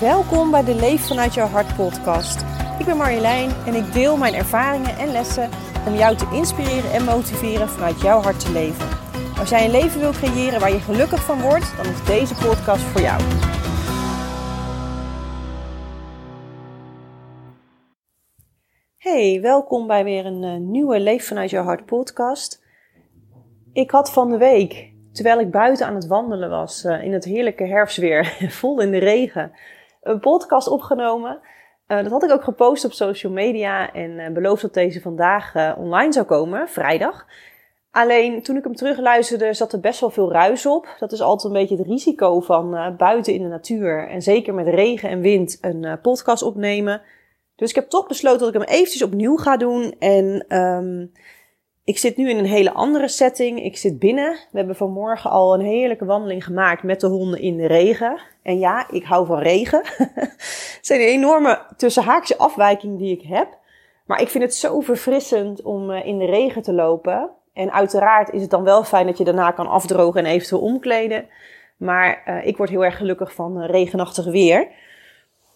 Welkom bij de Leef vanuit jouw hart podcast. Ik ben Marjolein en ik deel mijn ervaringen en lessen om jou te inspireren en motiveren vanuit jouw hart te leven. Als jij een leven wil creëren waar je gelukkig van wordt, dan is deze podcast voor jou. Hey, welkom bij weer een uh, nieuwe Leef vanuit jouw hart podcast. Ik had van de week, terwijl ik buiten aan het wandelen was, uh, in het heerlijke herfstweer, vol in de regen, een podcast opgenomen. Uh, dat had ik ook gepost op social media en beloofd dat deze vandaag online zou komen, vrijdag. Alleen toen ik hem terugluisterde, zat er best wel veel ruis op. Dat is altijd een beetje het risico van buiten in de natuur en zeker met regen en wind een podcast opnemen. Dus ik heb toch besloten dat ik hem eventjes opnieuw ga doen. En um, ik zit nu in een hele andere setting. Ik zit binnen. We hebben vanmorgen al een heerlijke wandeling gemaakt met de honden in de regen. En ja, ik hou van regen. het zijn een enorme tussenhaakse afwijking die ik heb. Maar ik vind het zo verfrissend om uh, in de regen te lopen. En uiteraard is het dan wel fijn dat je daarna kan afdrogen en eventueel omkleden. Maar uh, ik word heel erg gelukkig van uh, regenachtig weer.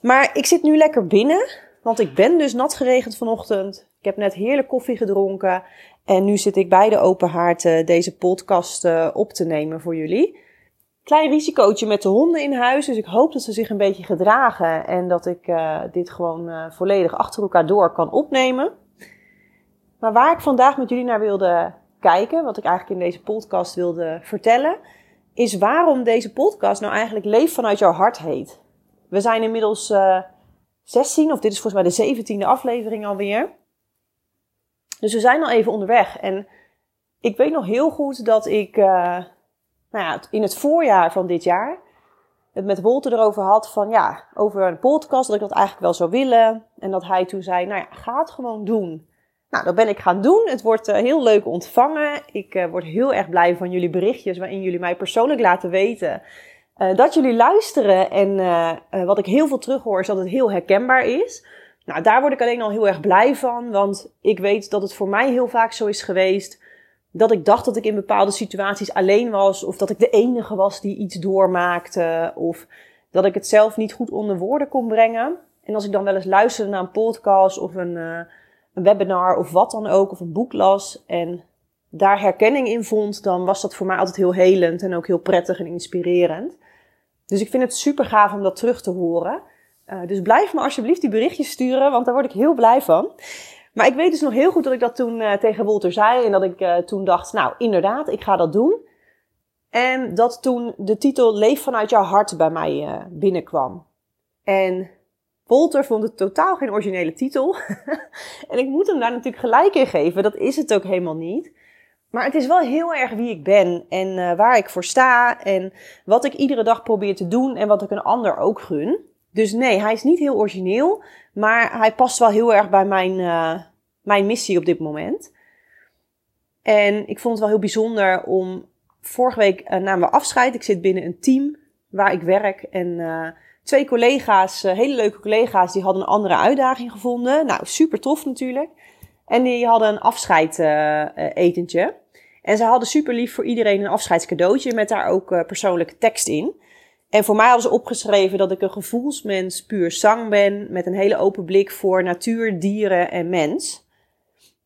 Maar ik zit nu lekker binnen. Want ik ben dus nat geregend vanochtend. Ik heb net heerlijk koffie gedronken. En nu zit ik bij de open haard uh, deze podcast uh, op te nemen voor jullie. Klein risicootje met de honden in huis. Dus ik hoop dat ze zich een beetje gedragen. En dat ik uh, dit gewoon volledig achter elkaar door kan opnemen. Maar waar ik vandaag met jullie naar wilde kijken. Wat ik eigenlijk in deze podcast wilde vertellen. Is waarom deze podcast nou eigenlijk Leef vanuit jouw hart heet. We zijn inmiddels 16, of dit is volgens mij de 17e aflevering alweer. Dus we zijn al even onderweg. En ik weet nog heel goed dat ik uh, nou ja, in het voorjaar van dit jaar het met Wolter erover had van ja, over een podcast, dat ik dat eigenlijk wel zou willen. En dat hij toen zei, nou ja, ga het gewoon doen. Nou, dat ben ik gaan doen. Het wordt uh, heel leuk ontvangen. Ik uh, word heel erg blij van jullie berichtjes waarin jullie mij persoonlijk laten weten dat jullie luisteren en wat ik heel veel terughoor is dat het heel herkenbaar is. Nou, daar word ik alleen al heel erg blij van, want ik weet dat het voor mij heel vaak zo is geweest dat ik dacht dat ik in bepaalde situaties alleen was, of dat ik de enige was die iets doormaakte, of dat ik het zelf niet goed onder woorden kon brengen. En als ik dan wel eens luisterde naar een podcast of een, een webinar of wat dan ook, of een boek las en daar herkenning in vond, dan was dat voor mij altijd heel helend en ook heel prettig en inspirerend. Dus ik vind het super gaaf om dat terug te horen. Uh, dus blijf me alsjeblieft die berichtjes sturen, want daar word ik heel blij van. Maar ik weet dus nog heel goed dat ik dat toen uh, tegen Wolter zei. En dat ik uh, toen dacht, nou inderdaad, ik ga dat doen. En dat toen de titel Leef vanuit jouw hart bij mij binnenkwam. En Wolter vond het totaal geen originele titel. en ik moet hem daar natuurlijk gelijk in geven. Dat is het ook helemaal niet. Maar het is wel heel erg wie ik ben en waar ik voor sta en wat ik iedere dag probeer te doen en wat ik een ander ook gun. Dus nee, hij is niet heel origineel, maar hij past wel heel erg bij mijn, uh, mijn missie op dit moment. En ik vond het wel heel bijzonder om vorige week uh, namen afscheid. Ik zit binnen een team waar ik werk en twee collega's, hele leuke collega's, die hadden een andere uitdaging gevonden. Nou, super tof natuurlijk. En die hadden een afscheidetentje. Uh, en ze hadden super lief voor iedereen een afscheidscadeautje met daar ook persoonlijke tekst in. En voor mij hadden ze opgeschreven dat ik een gevoelsmens puur zang ben met een hele open blik voor natuur, dieren en mens.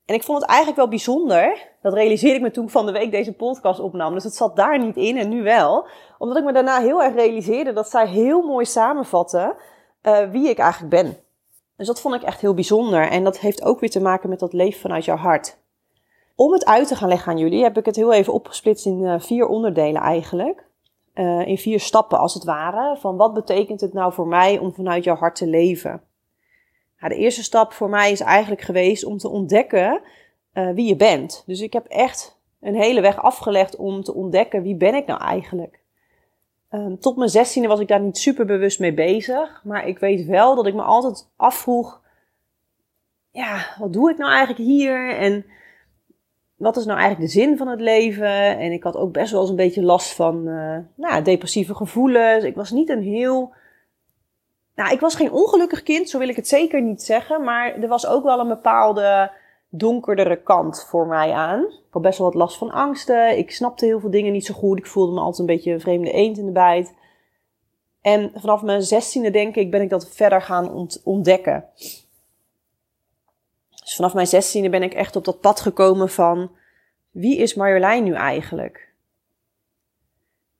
En ik vond het eigenlijk wel bijzonder. Dat realiseerde ik me toen van de week deze podcast opnam. Dus het zat daar niet in en nu wel. Omdat ik me daarna heel erg realiseerde dat zij heel mooi samenvatten uh, wie ik eigenlijk ben. Dus dat vond ik echt heel bijzonder. En dat heeft ook weer te maken met dat leven vanuit jouw hart. Om het uit te gaan leggen aan jullie heb ik het heel even opgesplitst in uh, vier onderdelen eigenlijk. Uh, in vier stappen als het ware. Van wat betekent het nou voor mij om vanuit jouw hart te leven? Nou, de eerste stap voor mij is eigenlijk geweest om te ontdekken uh, wie je bent. Dus ik heb echt een hele weg afgelegd om te ontdekken wie ben ik nou eigenlijk. Um, tot mijn zestiende was ik daar niet super bewust mee bezig. Maar ik weet wel dat ik me altijd afvroeg: ja, wat doe ik nou eigenlijk hier? En wat is nou eigenlijk de zin van het leven? En ik had ook best wel eens een beetje last van uh, nou, depressieve gevoelens. Ik was niet een heel. Nou, ik was geen ongelukkig kind, zo wil ik het zeker niet zeggen. Maar er was ook wel een bepaalde donkerdere kant voor mij aan. Ik had best wel wat last van angsten. Ik snapte heel veel dingen niet zo goed. Ik voelde me altijd een beetje een vreemde eend in de bijt. En vanaf mijn zestiende, denk ik, ben ik dat verder gaan ontdekken. Dus vanaf mijn zestiende ben ik echt op dat pad gekomen van wie is Marjolein nu eigenlijk?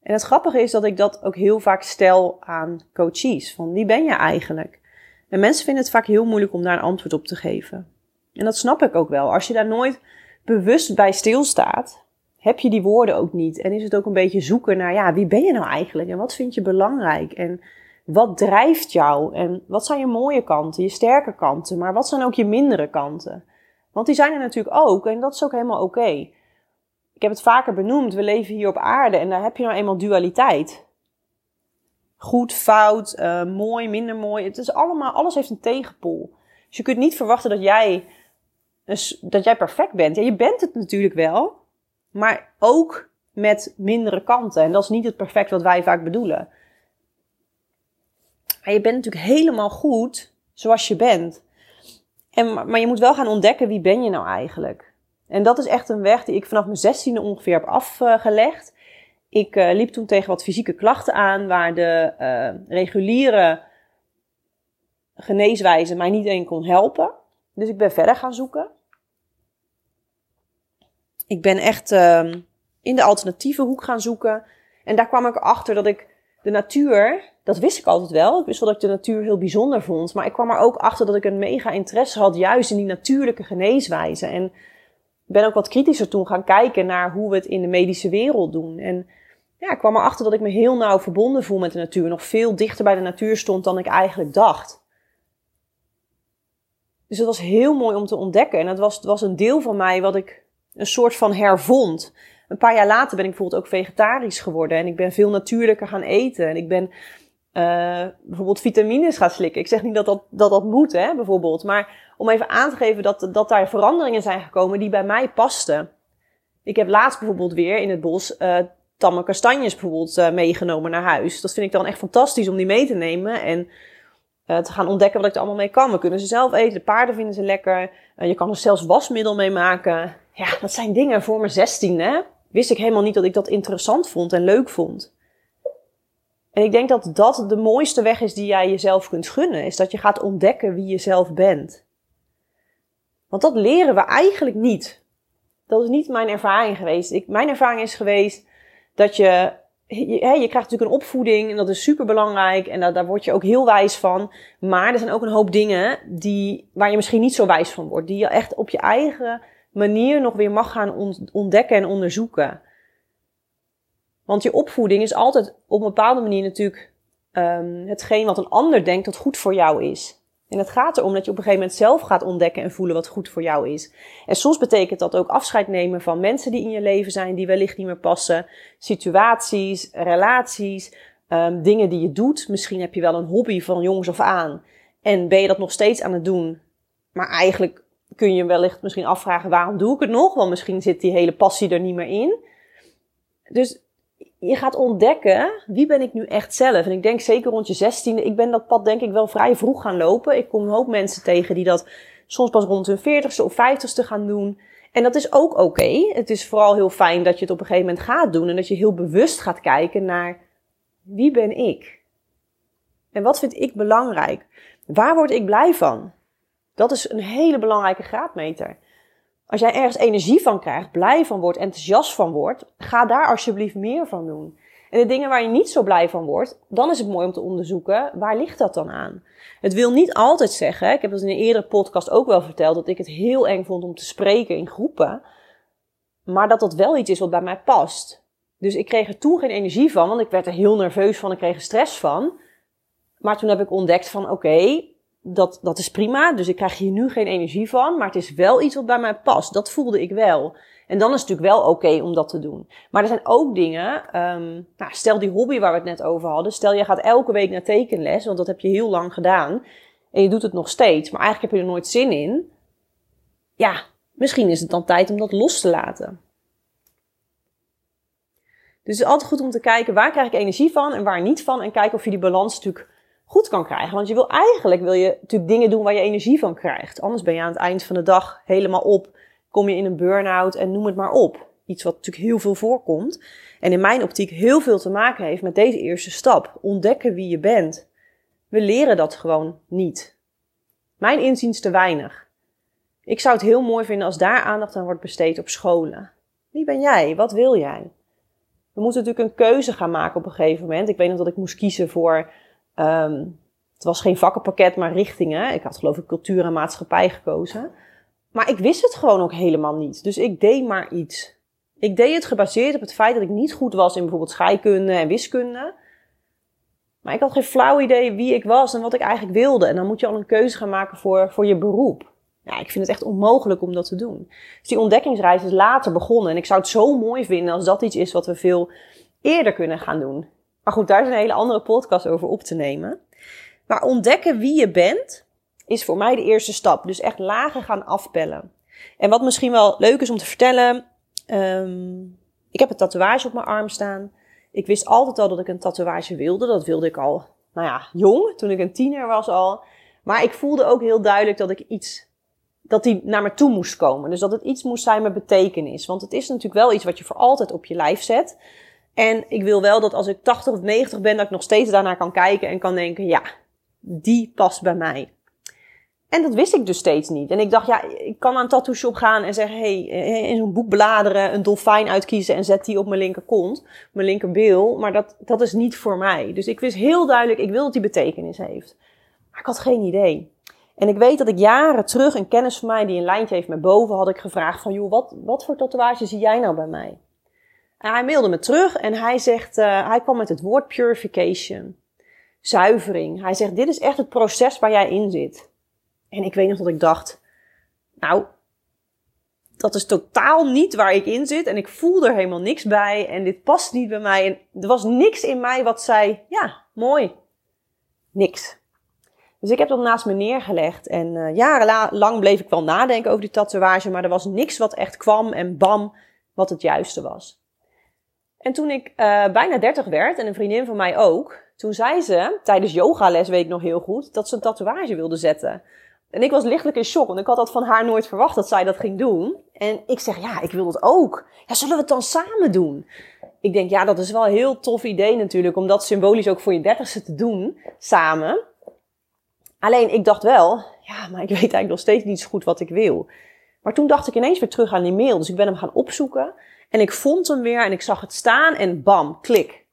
En het grappige is dat ik dat ook heel vaak stel aan coaches. Van wie ben je eigenlijk? En mensen vinden het vaak heel moeilijk om daar een antwoord op te geven. En dat snap ik ook wel. Als je daar nooit bewust bij stilstaat, heb je die woorden ook niet. En is het ook een beetje zoeken naar, ja, wie ben je nou eigenlijk? En wat vind je belangrijk? En wat drijft jou? En wat zijn je mooie kanten, je sterke kanten? Maar wat zijn ook je mindere kanten? Want die zijn er natuurlijk ook en dat is ook helemaal oké. Ik heb het vaker benoemd, we leven hier op aarde en daar heb je nou eenmaal dualiteit. Goed, fout, uh, mooi, minder mooi. Het is allemaal, alles heeft een tegenpool. Dus je kunt niet verwachten dat jij, dat jij perfect bent. Ja, je bent het natuurlijk wel, maar ook met mindere kanten. En dat is niet het perfect wat wij vaak bedoelen. Maar je bent natuurlijk helemaal goed zoals je bent. En, maar je moet wel gaan ontdekken wie ben je nou eigenlijk. En dat is echt een weg die ik vanaf mijn zestiende ongeveer heb afgelegd. Ik uh, liep toen tegen wat fysieke klachten aan, waar de uh, reguliere geneeswijze mij niet één kon helpen. Dus ik ben verder gaan zoeken. Ik ben echt uh, in de alternatieve hoek gaan zoeken. En daar kwam ik achter dat ik de natuur, dat wist ik altijd wel. Ik wist wel dat ik de natuur heel bijzonder vond. Maar ik kwam er ook achter dat ik een mega interesse had juist in die natuurlijke geneeswijze. En ben ook wat kritischer toen gaan kijken naar hoe we het in de medische wereld doen. En ja, ik kwam erachter dat ik me heel nauw verbonden voel met de natuur. Nog veel dichter bij de natuur stond dan ik eigenlijk dacht. Dus het was heel mooi om te ontdekken. En het was, het was een deel van mij wat ik een soort van hervond. Een paar jaar later ben ik bijvoorbeeld ook vegetarisch geworden. En ik ben veel natuurlijker gaan eten. En ik ben uh, bijvoorbeeld vitamines gaan slikken. Ik zeg niet dat dat, dat, dat moet, hè, bijvoorbeeld. Maar om even aan te geven dat, dat daar veranderingen zijn gekomen die bij mij pasten. Ik heb laatst bijvoorbeeld weer in het bos uh, tamme kastanjes bijvoorbeeld uh, meegenomen naar huis. Dat vind ik dan echt fantastisch om die mee te nemen. En te gaan ontdekken wat ik er allemaal mee kan. We kunnen ze zelf eten. De paarden vinden ze lekker. Je kan er zelfs wasmiddel mee maken. Ja, dat zijn dingen voor mijn zestiende wist ik helemaal niet dat ik dat interessant vond en leuk vond. En ik denk dat dat de mooiste weg is die jij jezelf kunt gunnen. Is dat je gaat ontdekken wie je zelf bent. Want dat leren we eigenlijk niet. Dat is niet mijn ervaring geweest. Ik, mijn ervaring is geweest dat je, je, je krijgt natuurlijk een opvoeding en dat is super belangrijk en daar, daar word je ook heel wijs van. Maar er zijn ook een hoop dingen die, waar je misschien niet zo wijs van wordt. Die je echt op je eigen manier nog weer mag gaan ontdekken en onderzoeken. Want je opvoeding is altijd op een bepaalde manier natuurlijk um, hetgeen wat een ander denkt dat goed voor jou is. En het gaat erom dat je op een gegeven moment zelf gaat ontdekken en voelen wat goed voor jou is. En soms betekent dat ook afscheid nemen van mensen die in je leven zijn, die wellicht niet meer passen. Situaties, relaties, um, dingen die je doet. Misschien heb je wel een hobby van jongs af aan. En ben je dat nog steeds aan het doen. Maar eigenlijk kun je wellicht misschien afvragen waarom doe ik het nog? Want misschien zit die hele passie er niet meer in. Dus je gaat ontdekken wie ben ik nu echt zelf. En ik denk zeker rond je zestiende, ik ben dat pad denk ik wel vrij vroeg gaan lopen. Ik kom een hoop mensen tegen die dat soms pas rond hun veertigste of vijftigste gaan doen. En dat is ook oké. Het is vooral heel fijn dat je het op een gegeven moment gaat doen en dat je heel bewust gaat kijken naar wie ben ik? En wat vind ik belangrijk? Waar word ik blij van? Dat is een hele belangrijke graadmeter. Als jij ergens energie van krijgt, blij van wordt, enthousiast van wordt, ga daar alsjeblieft meer van doen. En de dingen waar je niet zo blij van wordt, dan is het mooi om te onderzoeken, waar ligt dat dan aan? Het wil niet altijd zeggen, ik heb dat in een eerdere podcast ook wel verteld, dat ik het heel eng vond om te spreken in groepen, maar dat dat wel iets is wat bij mij past. Dus ik kreeg er toen geen energie van, want ik werd er heel nerveus van, ik kreeg er stress van. Maar toen heb ik ontdekt van, oké, dat, dat is prima. Dus ik krijg hier nu geen energie van. Maar het is wel iets wat bij mij past. Dat voelde ik wel. En dan is het natuurlijk wel oké om dat te doen. Maar er zijn ook dingen. Um, nou, stel die hobby waar we het net over hadden. Stel je gaat elke week naar tekenles. Want dat heb je heel lang gedaan. En je doet het nog steeds. Maar eigenlijk heb je er nooit zin in. Ja, misschien is het dan tijd om dat los te laten. Dus het is altijd goed om te kijken waar krijg ik energie van en waar niet van. En kijken of je die balans natuurlijk goed kan krijgen. Want je wil eigenlijk wil je natuurlijk dingen doen waar je energie van krijgt. Anders ben je aan het eind van de dag helemaal op. Kom je in een burn-out en noem het maar op. iets wat natuurlijk heel veel voorkomt. En in mijn optiek heel veel te maken heeft met deze eerste stap. Ontdekken wie je bent. We leren dat gewoon niet. Mijn inziens te weinig. Ik zou het heel mooi vinden als daar aandacht aan wordt besteed op scholen. Wie ben jij? Wat wil jij? We moeten natuurlijk een keuze gaan maken op een gegeven moment. Ik weet nog dat ik moest kiezen voor. Um, het was geen vakkenpakket, maar richtingen. Ik had geloof ik cultuur en maatschappij gekozen. Maar ik wist het gewoon ook helemaal niet. Dus ik deed maar iets. Ik deed het gebaseerd op het feit dat ik niet goed was in bijvoorbeeld scheikunde en wiskunde. Maar ik had geen flauw idee wie ik was en wat ik eigenlijk wilde. En dan moet je al een keuze gaan maken voor, voor je beroep. Ik vind het echt onmogelijk om dat te doen. Dus die ontdekkingsreis is later begonnen. En ik zou het zo mooi vinden als dat iets is wat we veel eerder kunnen gaan doen. Maar goed, daar is een hele andere podcast over op te nemen. Maar ontdekken wie je bent, is voor mij de eerste stap. Dus echt lager gaan afpellen. En wat misschien wel leuk is om te vertellen. Um, ik heb een tatoeage op mijn arm staan. Ik wist altijd al dat ik een tatoeage wilde. Dat wilde ik al, nou ja, jong, toen ik een tiener was al. Maar ik voelde ook heel duidelijk dat ik iets, dat die naar me toe moest komen. Dus dat het iets moest zijn met betekenis. Want het is natuurlijk wel iets wat je voor altijd op je lijf zet. En ik wil wel dat als ik 80 of 90 ben, dat ik nog steeds daarnaar kan kijken en kan denken, ja, die past bij mij. En dat wist ik dus steeds niet. En ik dacht, ja, ik kan naar een tattoo shop gaan en zeggen, hey, eh, in zo'n boek bladeren, een dolfijn uitkiezen en zet die op mijn linkerkont, mijn linkerbil. Maar dat, dat is niet voor mij. Dus ik wist heel duidelijk, ik wil dat die betekenis heeft. Maar ik had geen idee. En ik weet dat ik jaren terug een kennis van mij die een lijntje heeft met boven, had ik gevraagd van, joh, wat, wat voor tatoeage zie jij nou bij mij? Hij mailde me terug en hij zegt, uh, hij kwam met het woord purification. Zuivering. Hij zegt, dit is echt het proces waar jij in zit. En ik weet nog dat ik dacht, nou, dat is totaal niet waar ik in zit. En ik voel er helemaal niks bij. En dit past niet bij mij. En er was niks in mij wat zei, ja, mooi. Niks. Dus ik heb dat naast me neergelegd. En uh, jarenlang bleef ik wel nadenken over die tatoeage. Maar er was niks wat echt kwam en bam, wat het juiste was. En toen ik uh, bijna 30 werd, en een vriendin van mij ook, toen zei ze, tijdens yogales weet ik nog heel goed, dat ze een tatoeage wilde zetten. En ik was lichtelijk in shock, want ik had dat van haar nooit verwacht dat zij dat ging doen. En ik zeg, ja, ik wil dat ook. Ja, zullen we het dan samen doen? Ik denk, ja, dat is wel een heel tof idee natuurlijk, om dat symbolisch ook voor je dertigste te doen, samen. Alleen, ik dacht wel, ja, maar ik weet eigenlijk nog steeds niet zo goed wat ik wil. Maar toen dacht ik ineens weer terug aan die mail, dus ik ben hem gaan opzoeken. En ik vond hem weer en ik zag het staan en bam, klik.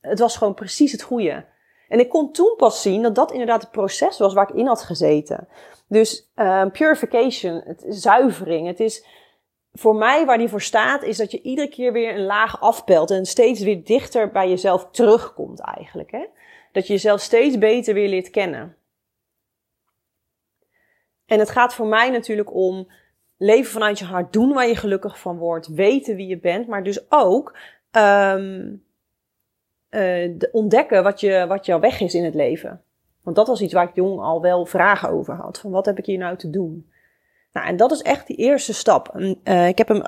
Het was gewoon precies het goede. En ik kon toen pas zien dat dat inderdaad het proces was waar ik in had gezeten. Dus uh, purification, het zuivering. Het is voor mij waar die voor staat, is dat je iedere keer weer een laag afpelt en steeds weer dichter bij jezelf terugkomt eigenlijk. Hè? Dat je jezelf steeds beter weer leert kennen. En het gaat voor mij natuurlijk om leven vanuit je hart, doen waar je gelukkig van wordt, weten wie je bent, maar dus ook um, uh, ontdekken wat, je, wat jouw weg is in het leven. Want dat was iets waar ik jong al wel vragen over had. Van wat heb ik hier nou te doen? Nou, en dat is echt die eerste stap. Uh, ik heb hem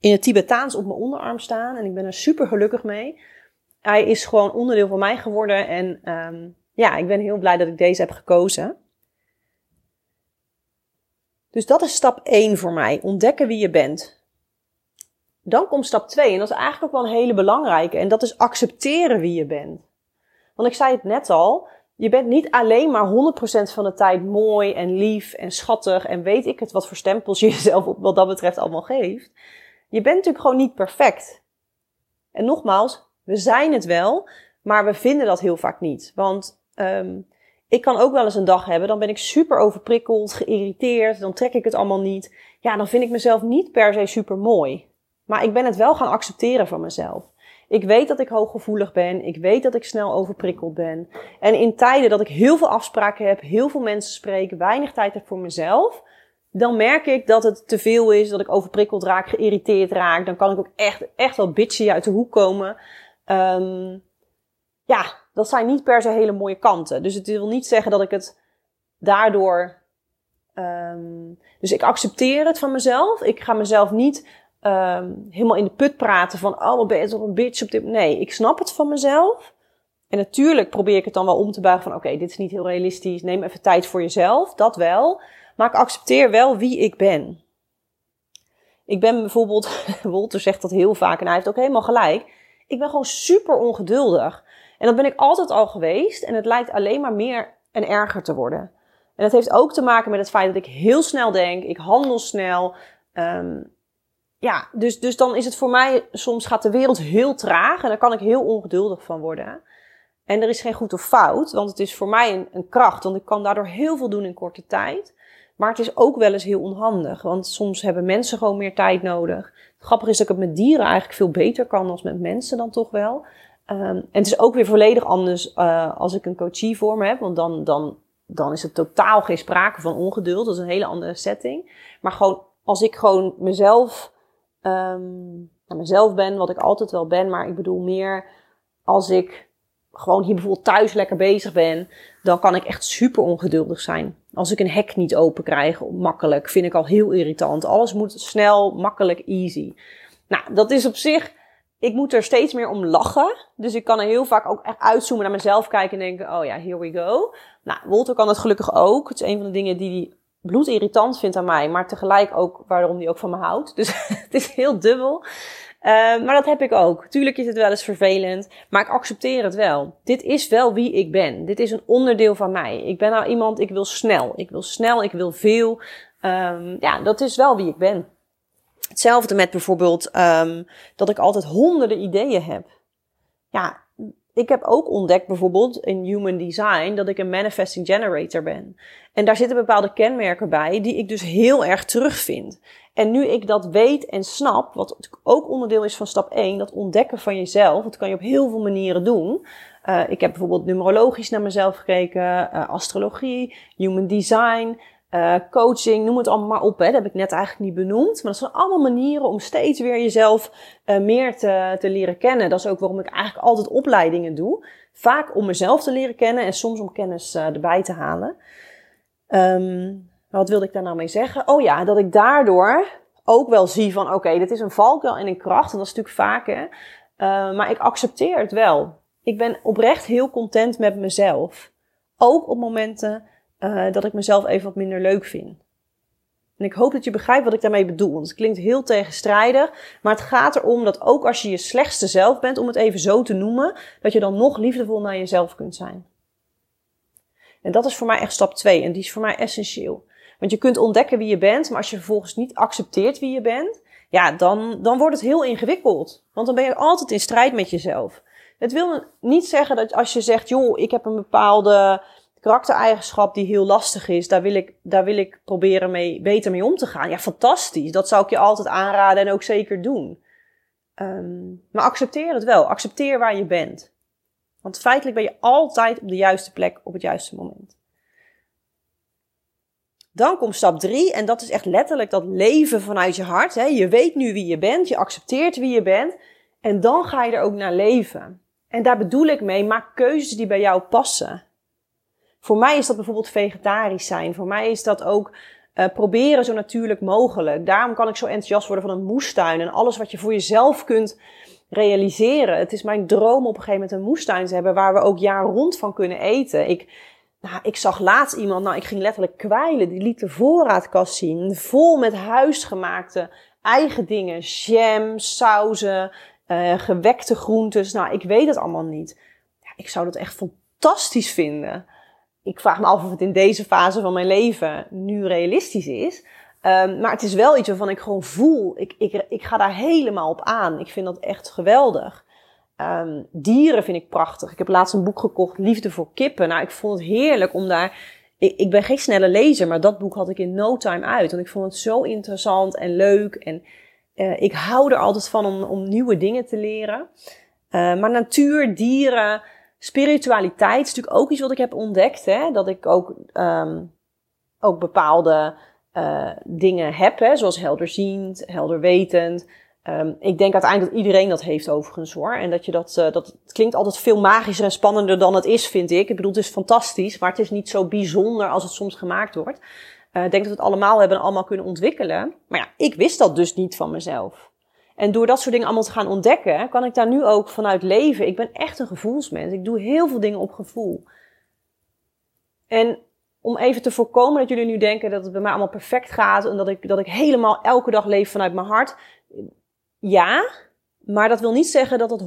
in het Tibetaans op mijn onderarm staan en ik ben er super gelukkig mee. Hij is gewoon onderdeel van mij geworden en um, ja, ik ben heel blij dat ik deze heb gekozen. Dus dat is stap 1 voor mij. Ontdekken wie je bent. Dan komt stap 2 en dat is eigenlijk ook wel een hele belangrijke. En dat is accepteren wie je bent. Want ik zei het net al. Je bent niet alleen maar 100% van de tijd mooi en lief en schattig en weet ik het wat voor stempels je jezelf op wat dat betreft allemaal geeft. Je bent natuurlijk gewoon niet perfect. En nogmaals, we zijn het wel, maar we vinden dat heel vaak niet. Want um, ik kan ook wel eens een dag hebben, dan ben ik super overprikkeld, geïrriteerd, dan trek ik het allemaal niet. Ja, dan vind ik mezelf niet per se super mooi. Maar ik ben het wel gaan accepteren van mezelf. Ik weet dat ik hooggevoelig ben. Ik weet dat ik snel overprikkeld ben. En in tijden dat ik heel veel afspraken heb, heel veel mensen spreek, weinig tijd heb voor mezelf, dan merk ik dat het te veel is, dat ik overprikkeld raak, geïrriteerd raak. Dan kan ik ook echt, echt wel bitchy uit de hoek komen. Um, ja, dat zijn niet per se hele mooie kanten. Dus het wil niet zeggen dat ik het daardoor. Um, dus ik accepteer het van mezelf. Ik ga mezelf niet um, helemaal in de put praten van, oh, wat ben toch een bitch op dit. Nee, ik snap het van mezelf. En natuurlijk probeer ik het dan wel om te buigen van, oké, dit is niet heel realistisch. Neem even tijd voor jezelf, dat wel. Maar ik accepteer wel wie ik ben. Ik ben bijvoorbeeld, Wolter zegt dat heel vaak en hij heeft ook helemaal gelijk. Ik ben gewoon super ongeduldig. En dat ben ik altijd al geweest en het lijkt alleen maar meer en erger te worden. En dat heeft ook te maken met het feit dat ik heel snel denk, ik handel snel. Um, ja, dus, dus dan is het voor mij, soms gaat de wereld heel traag en daar kan ik heel ongeduldig van worden. En er is geen goed of fout, want het is voor mij een, een kracht, want ik kan daardoor heel veel doen in korte tijd. Maar het is ook wel eens heel onhandig, want soms hebben mensen gewoon meer tijd nodig. Grappig is dat ik het met dieren eigenlijk veel beter kan dan met mensen dan toch wel. Um, en het is ook weer volledig anders uh, als ik een coachie voor me heb, want dan, dan, dan is er totaal geen sprake van ongeduld. Dat is een hele andere setting. Maar gewoon als ik gewoon mezelf, um, mezelf ben, wat ik altijd wel ben, maar ik bedoel meer als ik gewoon hier bijvoorbeeld thuis lekker bezig ben, dan kan ik echt super ongeduldig zijn. Als ik een hek niet open krijg, makkelijk, vind ik al heel irritant. Alles moet snel, makkelijk, easy. Nou, dat is op zich, ik moet er steeds meer om lachen. Dus ik kan er heel vaak ook echt uitzoomen naar mezelf kijken en denken, oh ja, here we go. Nou, Wolter kan het gelukkig ook. Het is een van de dingen die hij bloedirritant vindt aan mij, maar tegelijk ook waarom hij ook van me houdt. Dus het is heel dubbel. Uh, maar dat heb ik ook. Tuurlijk is het wel eens vervelend, maar ik accepteer het wel. Dit is wel wie ik ben. Dit is een onderdeel van mij. Ik ben nou iemand, ik wil snel. Ik wil snel, ik wil veel. Um, ja, dat is wel wie ik ben. Hetzelfde met bijvoorbeeld um, dat ik altijd honderden ideeën heb. Ja, ik heb ook ontdekt bijvoorbeeld in Human Design dat ik een manifesting generator ben. En daar zitten bepaalde kenmerken bij die ik dus heel erg terugvind. En nu ik dat weet en snap, wat ook onderdeel is van stap 1, dat ontdekken van jezelf, dat kan je op heel veel manieren doen. Uh, ik heb bijvoorbeeld numerologisch naar mezelf gekeken, uh, astrologie, human design, uh, coaching, noem het allemaal maar op. Hè. Dat heb ik net eigenlijk niet benoemd. Maar dat zijn allemaal manieren om steeds weer jezelf meer te, te leren kennen. Dat is ook waarom ik eigenlijk altijd opleidingen doe. Vaak om mezelf te leren kennen en soms om kennis erbij te halen. Um, wat wilde ik daar nou mee zeggen? Oh ja, dat ik daardoor ook wel zie van oké, dit is een valkuil en een kracht. En dat is natuurlijk vaak hè. Maar ik accepteer het wel. Ik ben oprecht heel content met mezelf. Ook op momenten uh, dat ik mezelf even wat minder leuk vind. En ik hoop dat je begrijpt wat ik daarmee bedoel. Want het klinkt heel tegenstrijdig. Maar het gaat erom dat ook als je je slechtste zelf bent, om het even zo te noemen, dat je dan nog liefdevol naar jezelf kunt zijn. En dat is voor mij echt stap 2. En die is voor mij essentieel. Want je kunt ontdekken wie je bent, maar als je vervolgens niet accepteert wie je bent, ja, dan, dan wordt het heel ingewikkeld. Want dan ben je altijd in strijd met jezelf. Het wil niet zeggen dat als je zegt, joh, ik heb een bepaalde karaktereigenschap die heel lastig is, daar wil ik, daar wil ik proberen mee, beter mee om te gaan. Ja, fantastisch. Dat zou ik je altijd aanraden en ook zeker doen. Um, maar accepteer het wel. Accepteer waar je bent. Want feitelijk ben je altijd op de juiste plek op het juiste moment. Dan komt stap 3 en dat is echt letterlijk dat leven vanuit je hart. Hè. Je weet nu wie je bent, je accepteert wie je bent en dan ga je er ook naar leven. En daar bedoel ik mee, maak keuzes die bij jou passen. Voor mij is dat bijvoorbeeld vegetarisch zijn. Voor mij is dat ook uh, proberen zo natuurlijk mogelijk. Daarom kan ik zo enthousiast worden van een moestuin en alles wat je voor jezelf kunt realiseren. Het is mijn droom op een gegeven moment een moestuin te hebben waar we ook jaar rond van kunnen eten. Ik nou, ik zag laatst iemand, nou, ik ging letterlijk kwijlen. Die liet de voorraadkast zien, vol met huisgemaakte eigen dingen. Jam, sauzen, uh, gewekte groentes. Nou, ik weet het allemaal niet. Ja, ik zou dat echt fantastisch vinden. Ik vraag me af of het in deze fase van mijn leven nu realistisch is. Um, maar het is wel iets waarvan ik gewoon voel. Ik, ik, ik ga daar helemaal op aan. Ik vind dat echt geweldig. Um, dieren vind ik prachtig. Ik heb laatst een boek gekocht, Liefde voor kippen. Nou, ik vond het heerlijk om daar. Ik, ik ben geen snelle lezer, maar dat boek had ik in no time uit. Want ik vond het zo interessant en leuk. En uh, ik hou er altijd van om, om nieuwe dingen te leren. Uh, maar natuur, dieren, spiritualiteit is natuurlijk ook iets wat ik heb ontdekt. Hè? Dat ik ook, um, ook bepaalde uh, dingen heb, hè? zoals helderziend, helderwetend. Um, ik denk uiteindelijk dat iedereen dat heeft overigens hoor. En dat je dat, uh, dat klinkt altijd veel magischer en spannender dan het is, vind ik. Ik bedoel, het is fantastisch, maar het is niet zo bijzonder als het soms gemaakt wordt. Uh, ik denk dat we het allemaal hebben en allemaal kunnen ontwikkelen. Maar ja, ik wist dat dus niet van mezelf. En door dat soort dingen allemaal te gaan ontdekken, kan ik daar nu ook vanuit leven. Ik ben echt een gevoelsmens. Ik doe heel veel dingen op gevoel. En om even te voorkomen dat jullie nu denken dat het bij mij allemaal perfect gaat en dat ik, dat ik helemaal elke dag leef vanuit mijn hart. Ja, maar dat wil niet zeggen dat het 100%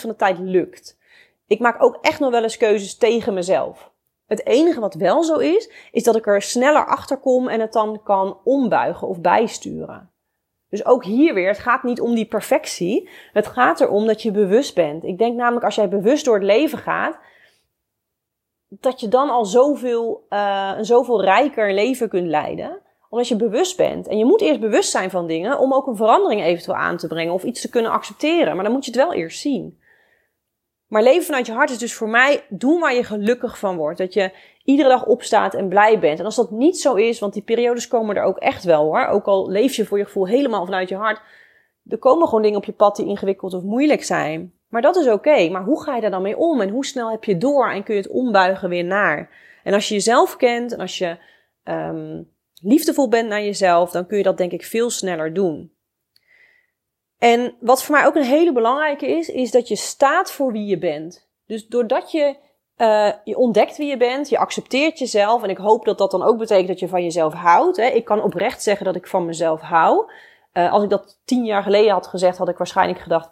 van de tijd lukt. Ik maak ook echt nog wel eens keuzes tegen mezelf. Het enige wat wel zo is, is dat ik er sneller achter kom en het dan kan ombuigen of bijsturen. Dus ook hier weer, het gaat niet om die perfectie. Het gaat erom dat je bewust bent. Ik denk namelijk als jij bewust door het leven gaat, dat je dan al zoveel, uh, een zoveel rijker leven kunt leiden. Omdat je bewust bent. En je moet eerst bewust zijn van dingen om ook een verandering eventueel aan te brengen of iets te kunnen accepteren. Maar dan moet je het wel eerst zien. Maar leven vanuit je hart is dus voor mij doen waar je gelukkig van wordt. Dat je iedere dag opstaat en blij bent. En als dat niet zo is, want die periodes komen er ook echt wel hoor. Ook al leef je voor je gevoel helemaal vanuit je hart. Er komen gewoon dingen op je pad die ingewikkeld of moeilijk zijn. Maar dat is oké. Maar hoe ga je daar dan mee om? En hoe snel heb je door en kun je het ombuigen weer naar? En als je jezelf kent en als je um, liefdevol bent naar jezelf, dan kun je dat denk ik veel sneller doen. En wat voor mij ook een hele belangrijke is, is dat je staat voor wie je bent. Dus doordat je, uh, je ontdekt wie je bent, je accepteert jezelf. En ik hoop dat dat dan ook betekent dat je van jezelf houdt. Hè. Ik kan oprecht zeggen dat ik van mezelf hou. Uh, als ik dat tien jaar geleden had gezegd, had ik waarschijnlijk gedacht,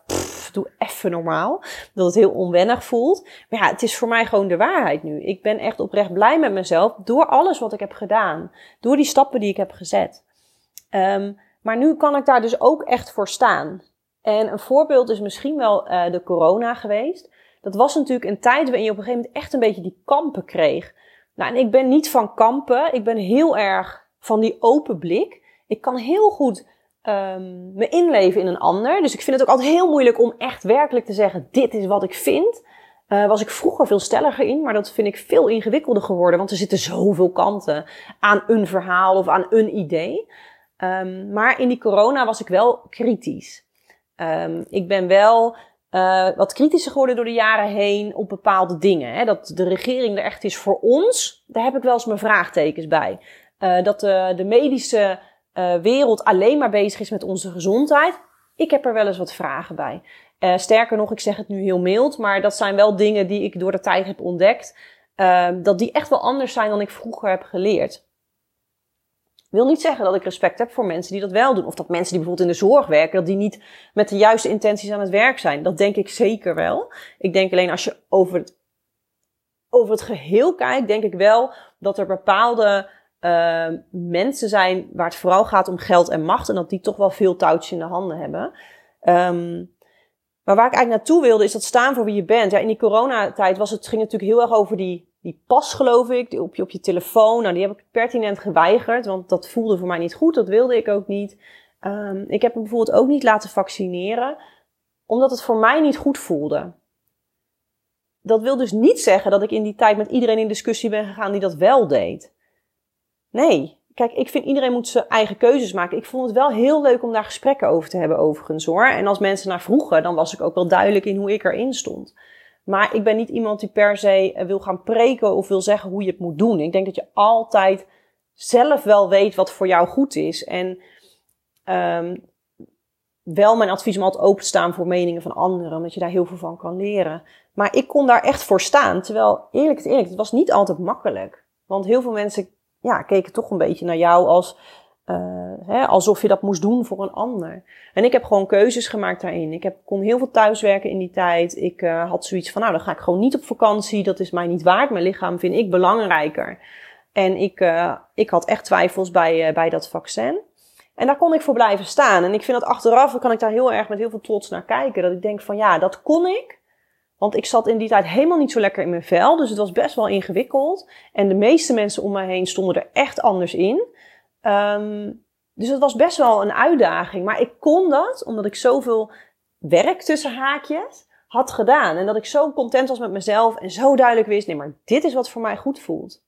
doe even normaal. Dat het heel onwennig voelt. Maar ja, het is voor mij gewoon de waarheid nu. Ik ben echt oprecht blij met mezelf door alles wat ik heb gedaan. Door die stappen die ik heb gezet. Um, maar nu kan ik daar dus ook echt voor staan. En een voorbeeld is misschien wel uh, de corona geweest. Dat was natuurlijk een tijd waarin je op een gegeven moment echt een beetje die kampen kreeg. Nou, en ik ben niet van kampen. Ik ben heel erg van die open blik. Ik kan heel goed um, me inleven in een ander. Dus ik vind het ook altijd heel moeilijk om echt werkelijk te zeggen: dit is wat ik vind. Uh, was ik vroeger veel stelliger in, maar dat vind ik veel ingewikkelder geworden. Want er zitten zoveel kanten aan een verhaal of aan een idee. Um, maar in die corona was ik wel kritisch. Um, ik ben wel uh, wat kritischer geworden door de jaren heen op bepaalde dingen. Hè. Dat de regering er echt is voor ons, daar heb ik wel eens mijn vraagtekens bij. Uh, dat de, de medische uh, wereld alleen maar bezig is met onze gezondheid. Ik heb er wel eens wat vragen bij. sterker nog, ik zeg het nu heel mild, maar dat zijn wel dingen die ik door de tijd heb ontdekt. Ehm, dat die echt wel anders zijn dan ik vroeger heb geleerd wil niet zeggen dat ik respect heb voor mensen die dat wel doen. Of dat mensen die bijvoorbeeld in de zorg werken, dat die niet met de juiste intenties aan het werk zijn. Dat denk ik zeker wel. Ik denk alleen als je over het, over het geheel kijkt, denk ik wel dat er bepaalde uh, mensen zijn waar het vooral gaat om geld en macht. En dat die toch wel veel touwtjes in de handen hebben. Um, maar waar ik eigenlijk naartoe wilde, is dat staan voor wie je bent. Ja, in die coronatijd was het, ging natuurlijk heel erg over die die pas, geloof ik, die op je, op je telefoon. Nou, die heb ik pertinent geweigerd, want dat voelde voor mij niet goed. Dat wilde ik ook niet. Um, ik heb me bijvoorbeeld ook niet laten vaccineren, omdat het voor mij niet goed voelde. Dat wil dus niet zeggen dat ik in die tijd met iedereen in discussie ben gegaan die dat wel deed. Nee, kijk, ik vind iedereen moet zijn eigen keuzes maken. Ik vond het wel heel leuk om daar gesprekken over te hebben, overigens hoor. En als mensen naar vroegen, dan was ik ook wel duidelijk in hoe ik erin stond. Maar ik ben niet iemand die per se eh, wil gaan preken of wil zeggen hoe je het moet doen. Ik denk dat je altijd zelf wel weet wat voor jou goed is. En um, wel mijn advies om altijd open te staan voor meningen van anderen, omdat je daar heel veel van kan leren. Maar ik kon daar echt voor staan. Terwijl, eerlijk is eerlijk, het was niet altijd makkelijk. Want heel veel mensen ja, keken toch een beetje naar jou als uh, hè, alsof je dat moest doen voor een ander. En ik heb gewoon keuzes gemaakt daarin. Ik heb, kon heel veel thuiswerken in die tijd. Ik uh, had zoiets van, nou, dan ga ik gewoon niet op vakantie. Dat is mij niet waard. Mijn lichaam vind ik belangrijker. En ik, uh, ik had echt twijfels bij, bij dat vaccin. En daar kon ik voor blijven staan. En ik vind dat achteraf, kan ik daar heel erg met heel veel trots naar kijken. Dat ik denk van, ja, dat kon ik. Want ik zat in die tijd helemaal niet zo lekker in mijn vel. Dus het was best wel ingewikkeld. En de meeste mensen om me heen stonden er echt anders in. Um, dus het was best wel een uitdaging. Maar ik kon dat omdat ik zoveel werk tussen haakjes had gedaan. En dat ik zo content was met mezelf en zo duidelijk wist: nee, maar dit is wat voor mij goed voelt.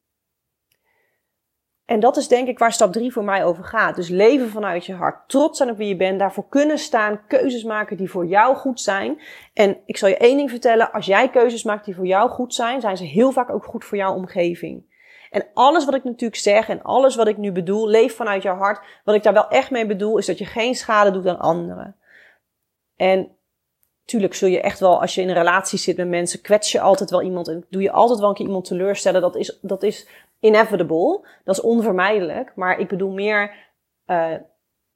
En dat is denk ik waar stap 3 voor mij over gaat. Dus leven vanuit je hart. Trots zijn op wie je bent. Daarvoor kunnen staan. Keuzes maken die voor jou goed zijn. En ik zal je één ding vertellen. Als jij keuzes maakt die voor jou goed zijn, zijn ze heel vaak ook goed voor jouw omgeving. En alles wat ik natuurlijk zeg en alles wat ik nu bedoel, leef vanuit jouw hart. Wat ik daar wel echt mee bedoel, is dat je geen schade doet aan anderen. En tuurlijk zul je echt wel, als je in een relatie zit met mensen, kwets je altijd wel iemand en doe je altijd wel een keer iemand teleurstellen. Dat is, dat is inevitable. Dat is onvermijdelijk. Maar ik bedoel meer uh,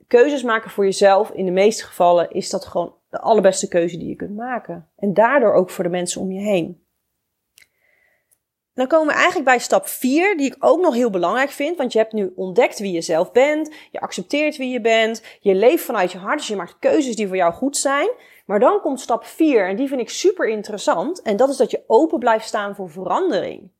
keuzes maken voor jezelf. In de meeste gevallen is dat gewoon de allerbeste keuze die je kunt maken. En daardoor ook voor de mensen om je heen. Dan komen we eigenlijk bij stap 4, die ik ook nog heel belangrijk vind. Want je hebt nu ontdekt wie je zelf bent. Je accepteert wie je bent. Je leeft vanuit je hart. Dus je maakt keuzes die voor jou goed zijn. Maar dan komt stap 4 en die vind ik super interessant. En dat is dat je open blijft staan voor verandering.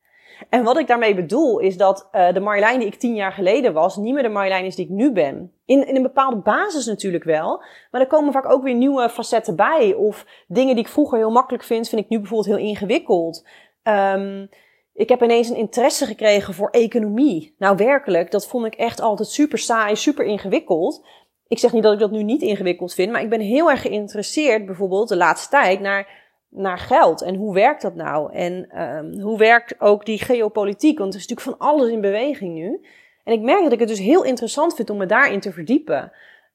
En wat ik daarmee bedoel is dat uh, de Marjolein die ik tien jaar geleden was, niet meer de Marjolein is die ik nu ben. In, in een bepaalde basis natuurlijk wel, maar er komen vaak ook weer nieuwe facetten bij. Of dingen die ik vroeger heel makkelijk vind, vind ik nu bijvoorbeeld heel ingewikkeld. Um, ik heb ineens een interesse gekregen voor economie. Nou, werkelijk, dat vond ik echt altijd super saai, super ingewikkeld. Ik zeg niet dat ik dat nu niet ingewikkeld vind, maar ik ben heel erg geïnteresseerd, bijvoorbeeld de laatste tijd, naar, naar geld. En hoe werkt dat nou? En um, hoe werkt ook die geopolitiek? Want er is natuurlijk van alles in beweging nu. En ik merk dat ik het dus heel interessant vind om me daarin te verdiepen.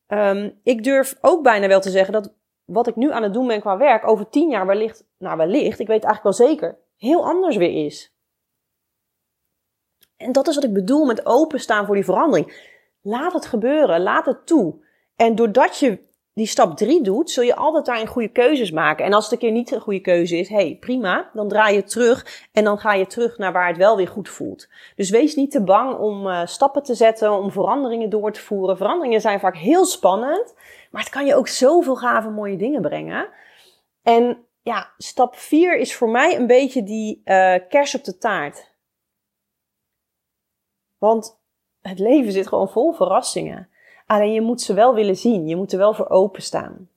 Um, ik durf ook bijna wel te zeggen dat wat ik nu aan het doen ben qua werk, over tien jaar wellicht, nou wellicht, ik weet het eigenlijk wel zeker, heel anders weer is. En dat is wat ik bedoel met openstaan voor die verandering. Laat het gebeuren, laat het toe. En doordat je die stap 3 doet, zul je altijd daarin goede keuzes maken. En als het een keer niet een goede keuze is, hey, prima, dan draai je terug en dan ga je terug naar waar het wel weer goed voelt. Dus wees niet te bang om uh, stappen te zetten, om veranderingen door te voeren. Veranderingen zijn vaak heel spannend, maar het kan je ook zoveel gave mooie dingen brengen. En ja, stap 4 is voor mij een beetje die uh, kers op de taart. Want het leven zit gewoon vol verrassingen. Alleen je moet ze wel willen zien. Je moet er wel voor openstaan.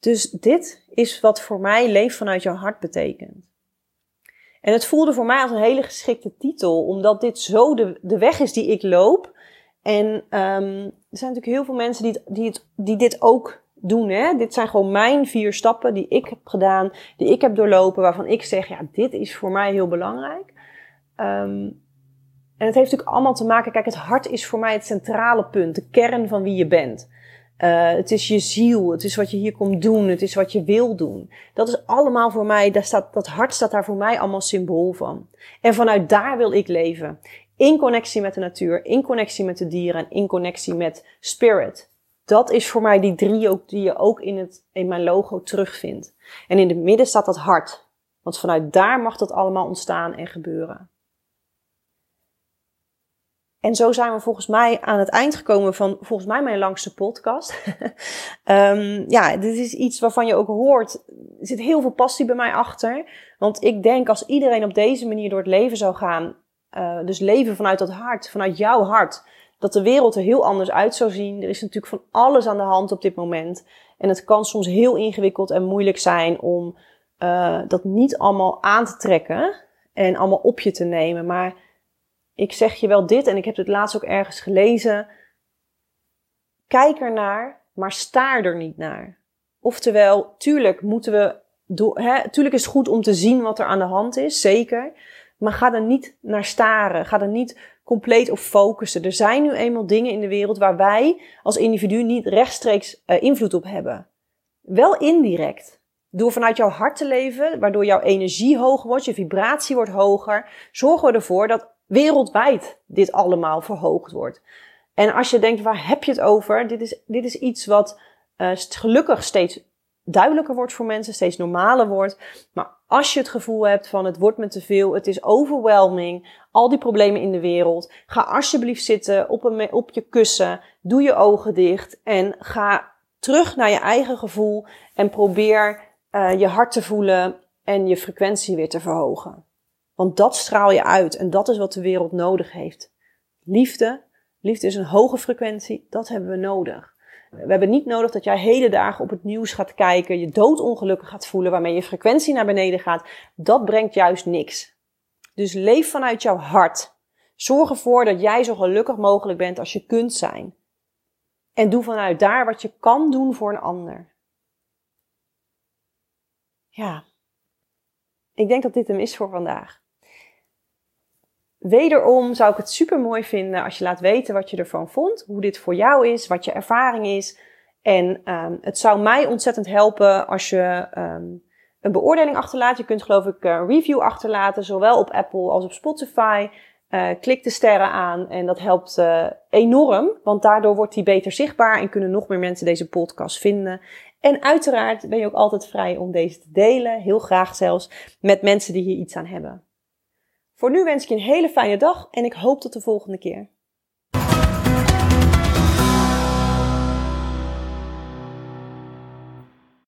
Dus dit is wat voor mij leef vanuit jouw hart betekent. En het voelde voor mij als een hele geschikte titel, omdat dit zo de, de weg is die ik loop. En um, er zijn natuurlijk heel veel mensen die, die, het, die dit ook doen. Hè? Dit zijn gewoon mijn vier stappen die ik heb gedaan, die ik heb doorlopen, waarvan ik zeg, ja, dit is voor mij heel belangrijk. Um, en het heeft natuurlijk allemaal te maken, kijk, het hart is voor mij het centrale punt, de kern van wie je bent. Uh, het is je ziel, het is wat je hier komt doen, het is wat je wil doen. Dat is allemaal voor mij, daar staat, dat hart staat daar voor mij allemaal symbool van. En vanuit daar wil ik leven. In connectie met de natuur, in connectie met de dieren en in connectie met spirit. Dat is voor mij die drie die je ook in, het, in mijn logo terugvindt. En in het midden staat dat hart. Want vanuit daar mag dat allemaal ontstaan en gebeuren. En zo zijn we volgens mij aan het eind gekomen van volgens mij mijn langste podcast. um, ja, dit is iets waarvan je ook hoort. Er zit heel veel passie bij mij achter. Want ik denk als iedereen op deze manier door het leven zou gaan. Uh, dus leven vanuit dat hart, vanuit jouw hart. Dat de wereld er heel anders uit zou zien. Er is natuurlijk van alles aan de hand op dit moment. En het kan soms heel ingewikkeld en moeilijk zijn om uh, dat niet allemaal aan te trekken. En allemaal op je te nemen. Maar ik zeg je wel dit en ik heb het laatst ook ergens gelezen. Kijk ernaar, maar staar er niet naar. Oftewel, tuurlijk moeten we, tuurlijk is het goed om te zien wat er aan de hand is, zeker. Maar ga er niet naar staren. Ga er niet compleet op focussen. Er zijn nu eenmaal dingen in de wereld waar wij als individu niet rechtstreeks uh, invloed op hebben. Wel indirect. Door vanuit jouw hart te leven, waardoor jouw energie hoger wordt, je vibratie wordt hoger, zorgen we ervoor dat wereldwijd dit allemaal verhoogd wordt. En als je denkt, waar heb je het over? Dit is, dit is iets wat uh, gelukkig steeds duidelijker wordt voor mensen, steeds normaler wordt. Maar als je het gevoel hebt van het wordt me te veel, het is overwhelming, al die problemen in de wereld, ga alsjeblieft zitten op, een, op je kussen, doe je ogen dicht en ga terug naar je eigen gevoel en probeer uh, je hart te voelen en je frequentie weer te verhogen. Want dat straal je uit en dat is wat de wereld nodig heeft. Liefde, liefde is een hoge frequentie, dat hebben we nodig. We hebben niet nodig dat jij hele dagen op het nieuws gaat kijken, je doodongelukkig gaat voelen, waarmee je frequentie naar beneden gaat. Dat brengt juist niks. Dus leef vanuit jouw hart. Zorg ervoor dat jij zo gelukkig mogelijk bent als je kunt zijn. En doe vanuit daar wat je kan doen voor een ander. Ja, ik denk dat dit hem is voor vandaag. Wederom zou ik het super mooi vinden als je laat weten wat je ervan vond, hoe dit voor jou is, wat je ervaring is. En um, het zou mij ontzettend helpen als je um, een beoordeling achterlaat. Je kunt geloof ik een review achterlaten, zowel op Apple als op Spotify. Uh, klik de sterren aan en dat helpt uh, enorm, want daardoor wordt die beter zichtbaar en kunnen nog meer mensen deze podcast vinden. En uiteraard ben je ook altijd vrij om deze te delen, heel graag zelfs, met mensen die hier iets aan hebben. Voor nu wens ik je een hele fijne dag en ik hoop tot de volgende keer.